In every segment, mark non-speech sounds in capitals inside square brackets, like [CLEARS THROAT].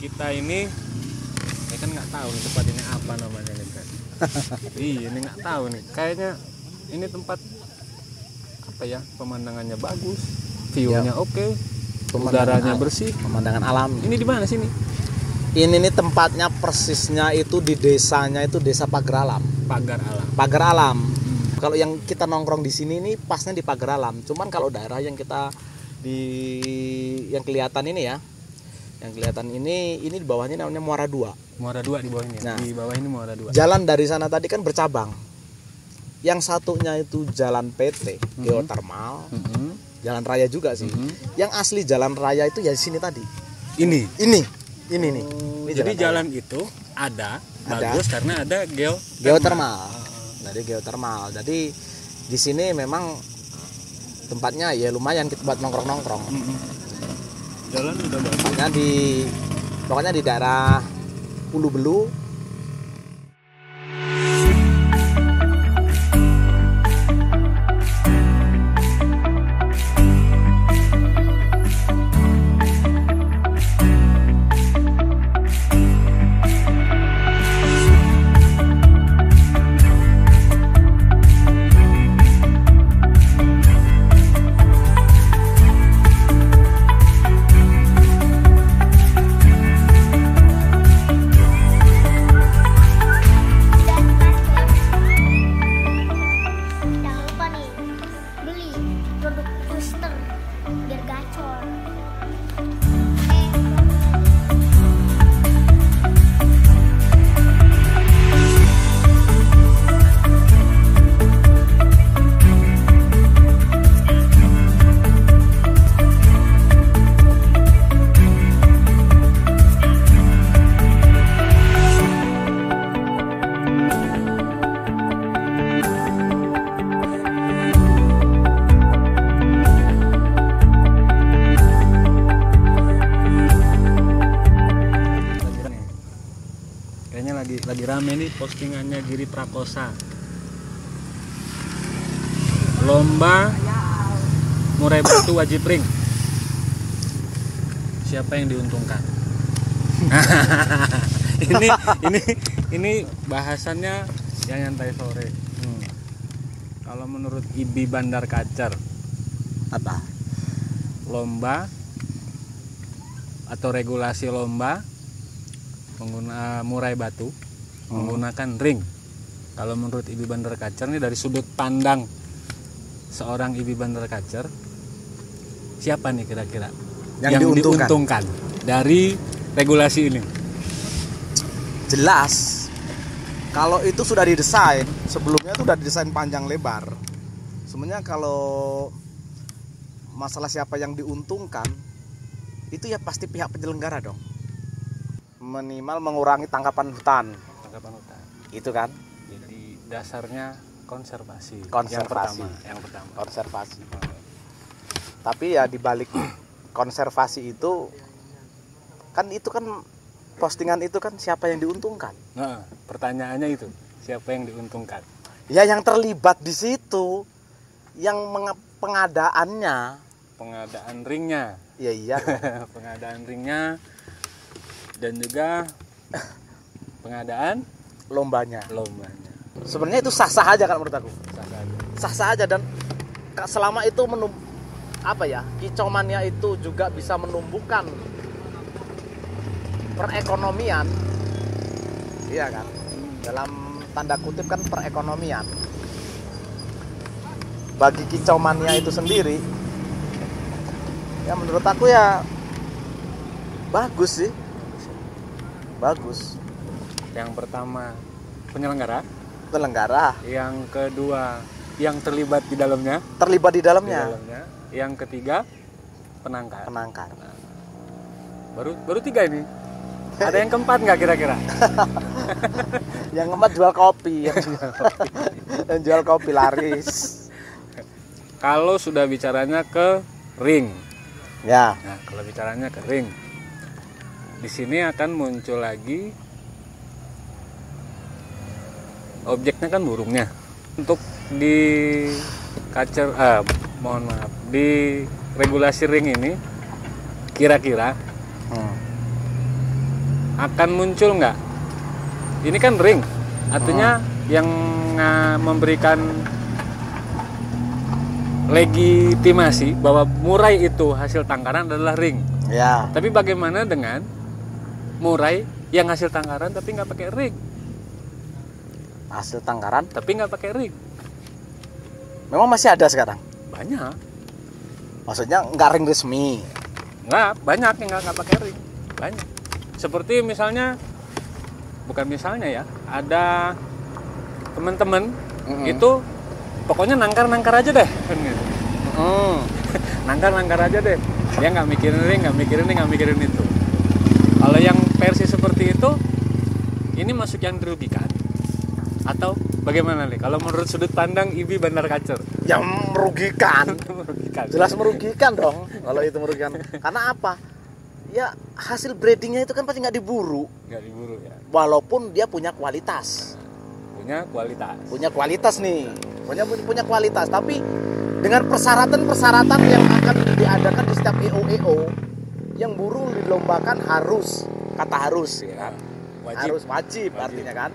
kita ini ya kan nggak tahu nih tempat ini apa namanya nih kan [LAUGHS] iya ini nggak tahu nih. Kayaknya ini tempat apa ya pemandangannya bagus view-nya oke udaranya al- bersih. Pemandangan alam. Ini di mana sini? Ini nih tempatnya persisnya itu di desanya itu desa pagar alam. Pagar alam. Pagar alam. Kalau yang kita nongkrong di sini nih pasnya di pagar alam. Cuman kalau daerah yang kita di yang kelihatan ini ya yang kelihatan ini ini di bawahnya namanya Muara Dua Muara dua di bawah ini? Nah. di bawah ini Muara dua jalan dari sana tadi kan bercabang yang satunya itu jalan PT Mhm. geotermal Mhm. jalan raya juga sih Mhm. yang asli jalan raya itu ya di sini tadi ini ini ini nih Ini jadi jalan jalan itu ada, Ada. bagus karena ada geo geotermal dari geotermal jadi di sini memang tempatnya ya lumayan kita buat nongkrong nongkrong Mhm. Jalan udah bagus pokoknya di pokoknya di daerah Ulu Belu postingannya Giri Prakosa. Lomba murai batu wajib ring. Siapa yang diuntungkan? [LAUGHS] Ini ini ini bahasannya yang nyantai sore. Hmm. kalau menurut Ibi Bandar Kacer apa? lomba atau regulasi lomba pengguna murai batu menggunakan ring. Kalau menurut Ibi Bandar Kacer ini dari sudut pandang seorang Ibi Bandar Kacer siapa nih kira-kira Yang diuntungkan. dari regulasi ini? jelas kalau itu sudah didesain sebelumnya itu sudah didesain panjang lebar sebenarnya kalau masalah siapa yang diuntungkan itu ya pasti pihak penyelenggara dong minimal mengurangi tangkapan hutan Itu kan Jadi dasarnya konservasi. Yang Konservasi. pertama. Yang pertama. konservasi tapi ya dibalik [CLEARS THROAT] konservasi itu kan itu kan postingan itu kan siapa yang diuntungkan Nah, pertanyaannya itu siapa yang diuntungkan? ya yang terlibat di situ yang pengadaannya Pengadaan ringnya. ya iya [LAUGHS] pengadaan ringnya dan juga [CLEARS THROAT] pengadaan? Lombanya. Lombanya. Sebenarnya itu sah-sah aja kan menurut aku. Sah saja. sah-sah aja dan selama itu menum apa ya kicauannya itu juga bisa menumbuhkan perekonomian. Iya kan? Dalam tanda kutip kan perekonomian. Bagi kicauannya itu sendiri ya menurut aku ya bagus sih. Bagus yang pertama penyelenggara. Penyelenggara. Yang kedua yang terlibat di dalamnya. Terlibat di di dalamnya. Dalamnya yang ketiga penangkar. Penangkar. Baru baru tiga ini. Ada yang keempat nggak kira-kira? [LAUGHS] Yang keempat jual kopi. Yang yang jual kopi laris. Kalau sudah bicaranya ke ring. Ya. Nah kalau bicaranya ke ring di sini akan muncul lagi objeknya kan burungnya untuk di kacer ah, mohon maaf di regulasi ring ini kira-kira Hmm. akan muncul nggak? Ini kan ring artinya yang nga- memberikan legitimasi bahwa murai itu hasil tangkaran adalah ring. Ya. Tapi bagaimana dengan murai yang hasil tangkaran tapi nggak pakai ring hasil tangkaran? Tapi nggak pakai ring. Memang masih ada sekarang? Banyak. Maksudnya nggak ring resmi? Nggak banyak yang nggak pakai ring. Banyak. Seperti misalnya bukan misalnya ya ada teman-teman Mm-mm. itu pokoknya nangkar nangkar aja deh kan gitu. Mm. [LAUGHS] nangkar nangkar aja deh. Dia nggak mikirin ring nggak mikirin ini nggak mikirin itu. Kalau yang versi seperti itu ini masuk yang dirugikan atau bagaimana nih? Kalau menurut sudut pandang Ibi Bandar Kacer yang merugikan. [LAUGHS] Merugikan. Jelas merugikan dong kalau itu merugikan. Karena apa? Ya hasil breedingnya itu kan pasti nggak diburu. Nggak diburu ya. Walaupun dia punya kualitas. Punya kualitas. Punya kualitas nih. Punya punya kualitas. Tapi dengan persyaratan-persyaratan yang akan diadakan di setiap EO EO yang burung dilombakan harus kata harus ya kan? Wajib. Harus wajib, Wajib. artinya kan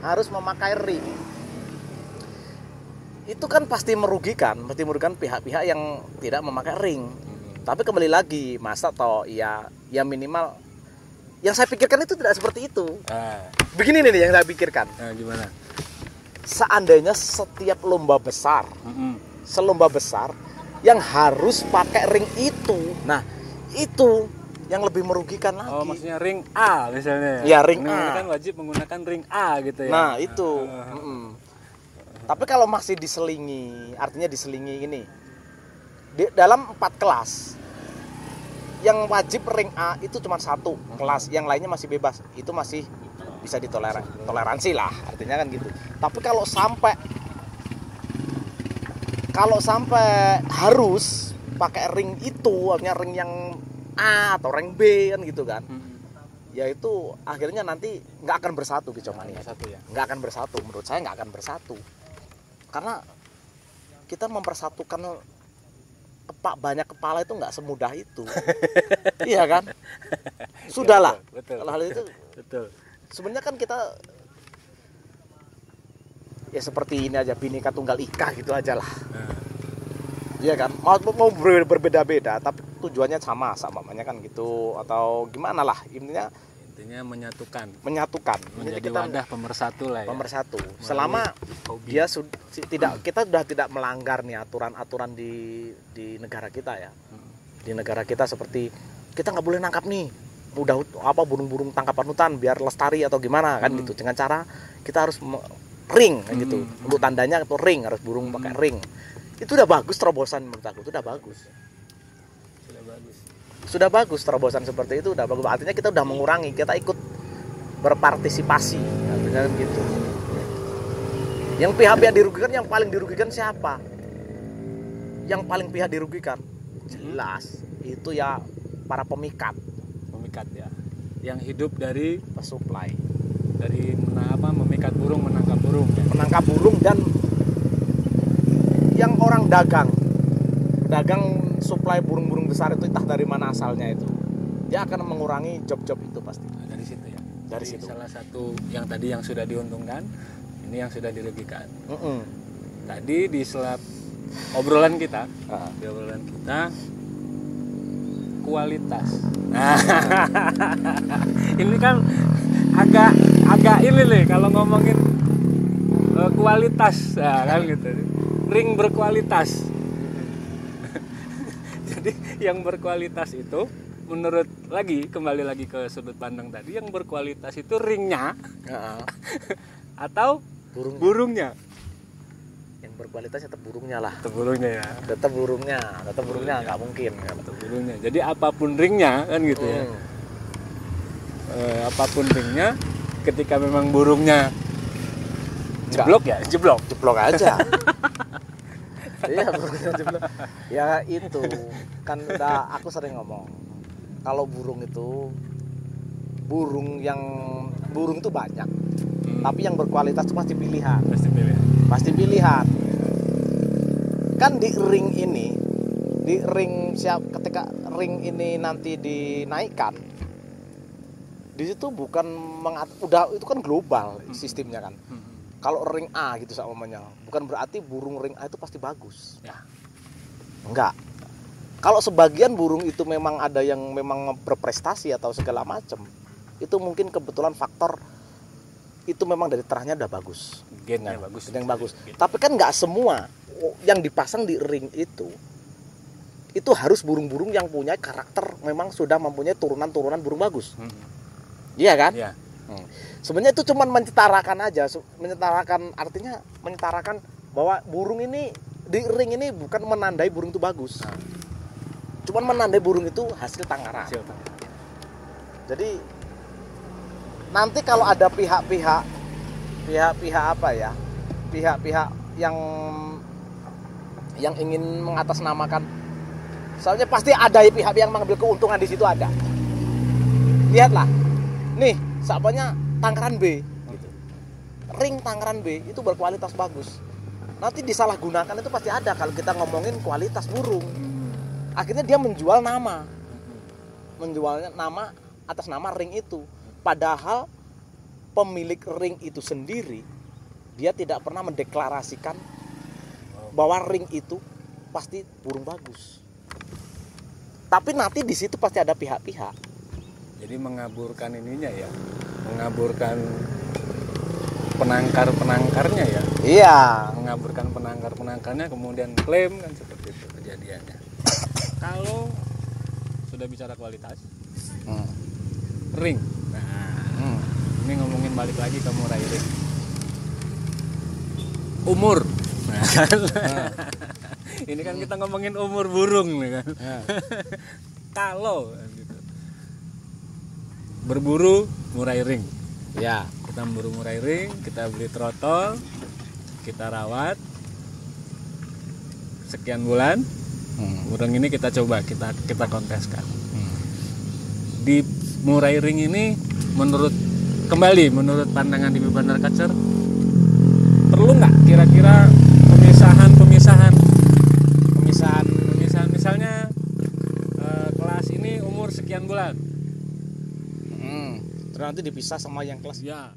harus memakai ring. Itu kan pasti merugikan pasti merugikan pihak-pihak yang tidak memakai ring. Mm-mm. tapi kembali lagi masa toh ya ya minimal yang saya pikirkan itu tidak seperti itu. Ah. Begini nih yang saya pikirkan. Nah, gimana? Seandainya setiap lomba besar Mm-mm. selomba besar yang harus pakai ring itu nah itu yang lebih merugikan lagi oh maksudnya ring A misalnya Ya, ring Ini A. kan wajib menggunakan ring A gitu ya nah itu Ah. Mm-mm. tapi kalau masih diselingi artinya diselingi ini di dalam empat kelas yang wajib ring A itu cuma satu kelas yang lainnya masih bebas itu masih bisa ditoleran toleransi lah artinya kan gitu tapi kalau sampai kalau sampai harus pakai ring itu artinya ring yang A atau ring B kan gitu kan. Mm-mm. ya itu akhirnya nanti nggak akan bersatu kicomani Yang satu ya? Nggak akan bersatu. Menurut saya nggak akan bersatu. Karena kita mempersatukan kepak banyak kepala itu nggak semudah itu. [LAUGHS] Iya kan? Sudahlah. betul kalau hal itu [LAUGHS] betul. sebenarnya kan kita ya seperti ini aja bineka tunggal ika gitu aja lah. Nah, Iya kan mau mau ber- berbeda-beda tapi tujuannya sama sama namanya kan gitu atau gimana lah intinya intinya menyatukan menyatukan menjadi wadah pemersatu lah ya pemersatu selama hobi. dia si- tidak kita sudah tidak melanggar nih aturan-aturan di di negara kita ya Mm. di negara kita seperti kita nggak boleh nangkap nih udah apa burung-burung tangkapan hutan biar lestari atau gimana kan Hmm. gitu dengan cara kita harus ring kan gitu Hmm. untuk tandanya itu ring harus burung Hmm. pakai ring itu udah bagus terobosan menurut aku itu udah bagus. Sudah bagus. Sudah bagus terobosan seperti itu udah bagus. Artinya kita udah mengurangi kita ikut berpartisipasi. Artinya kan gitu. Yang pihak-pihak dirugikan yang paling dirugikan siapa? Yang paling pihak dirugikan? Jelas itu ya para pemikat. Memikat ya. Yang hidup dari pesuplai. dari apa memikat burung menangkap burung ya. Menangkap burung dan dagang. Dagang suplai burung-burung besar itu entah dari mana asalnya itu. Dia akan mengurangi job-job itu pasti. Nah, dari situ ya. Dari Jadi situ. salah satu yang tadi yang sudah diuntungkan ini yang sudah dirugikan. Mm-mm. tadi di selap obrolan kita Ah. di obrolan kita kualitas. Nah [LAUGHS] ini kan agak agak ini nih kalau ngomongin eh, kualitas. Nah, kan gitu ring berkualitas. [LAUGHS] Jadi yang berkualitas itu menurut lagi kembali lagi ke sudut pandang tadi yang berkualitas itu ringnya [LAUGHS] atau burung burungnya? Yang berkualitas tetap burungnya lah. Atau burungnya ya. Tetap burungnya tetap burungnya nggak mungkin kan atau burungnya. Jadi apa pun ringnya kan gitu ya. Hmm. Eh, apa pun ringnya ketika memang burungnya jeblok ya jeblok. Jeblok aja [LAUGHS] iya jeblok ya itu kan udah aku sering ngomong kalau burung itu burung yang burung itu banyak Hmm, tapi yang berkualitas itu pasti pilihan. Pasti pilih. Pasti pilihan. Kan di ring ini di ring siap ketika ring ini nanti dinaikkan di situ bukan mengat udah itu kan global sistemnya kan. Hmm. Kalau ring A gitu namanya bukan berarti burung ring A itu pasti bagus Ya. enggak kalau sebagian burung itu memang ada yang memang berprestasi atau segala macam itu mungkin kebetulan faktor itu memang dari terahnya udah bagus Gennya Nah, bagus. yang bagus Gen. tapi kan nggak semua yang dipasang di ring itu itu harus burung-burung yang punya karakter memang sudah mempunyai turunan-turunan burung bagus Hmm. iya kan Ya. Sebenarnya itu cuma menyetarakan aja. Menyetarakan artinya menyetarakan bahwa burung ini di ring ini bukan menandai burung itu bagus. Nah. cuman menandai burung itu hasil tangkaran Hasil jadi nanti kalau ada pihak-pihak pihak-pihak apa ya pihak-pihak yang yang ingin mengatasnamakan soalnya pasti ada pihak yang mengambil keuntungan di situ ada. Lihatlah. Nih sabanya tangkaran B gitu. ring tangkaran B itu berkualitas bagus. Nanti disalahgunakan itu pasti ada kalau kita ngomongin kualitas burung. Akhirnya dia menjual nama. Menjualnya nama atas nama ring itu. Padahal pemilik ring itu sendiri dia tidak pernah mendeklarasikan bahwa ring itu pasti burung bagus. Tapi nanti di situ pasti ada pihak-pihak. Jadi mengaburkan ininya ya. Mengaburkan penangkar-penangkarnya ya. iya Mengaburkan penangkar-penangkarnya kemudian klaim kan seperti itu kejadiannya. Kalau sudah bicara kualitas, Hmm. ring. Nah, Hmm. ini ngomongin balik lagi ke murai ring. Umur. Nah, [LAUGHS] ini kan kita ngomongin umur burung nih kan. Ya. [LAUGHS] Kalau. Berburu murai ring. ya Kita memburu murai ring, kita beli trotol, kita rawat sekian bulan. Hmm. Burung ini kita coba, kita kita konteskan. Hmm. Di murai ring ini menurut kembali menurut pandangan di Bandar Kacer perlu nggak kira-kira pemisahan pemisahan pemisahan pemisahan misalnya eh, kelas ini umur sekian bulan Hmm. terus nanti dipisah sama yang kelas. Ya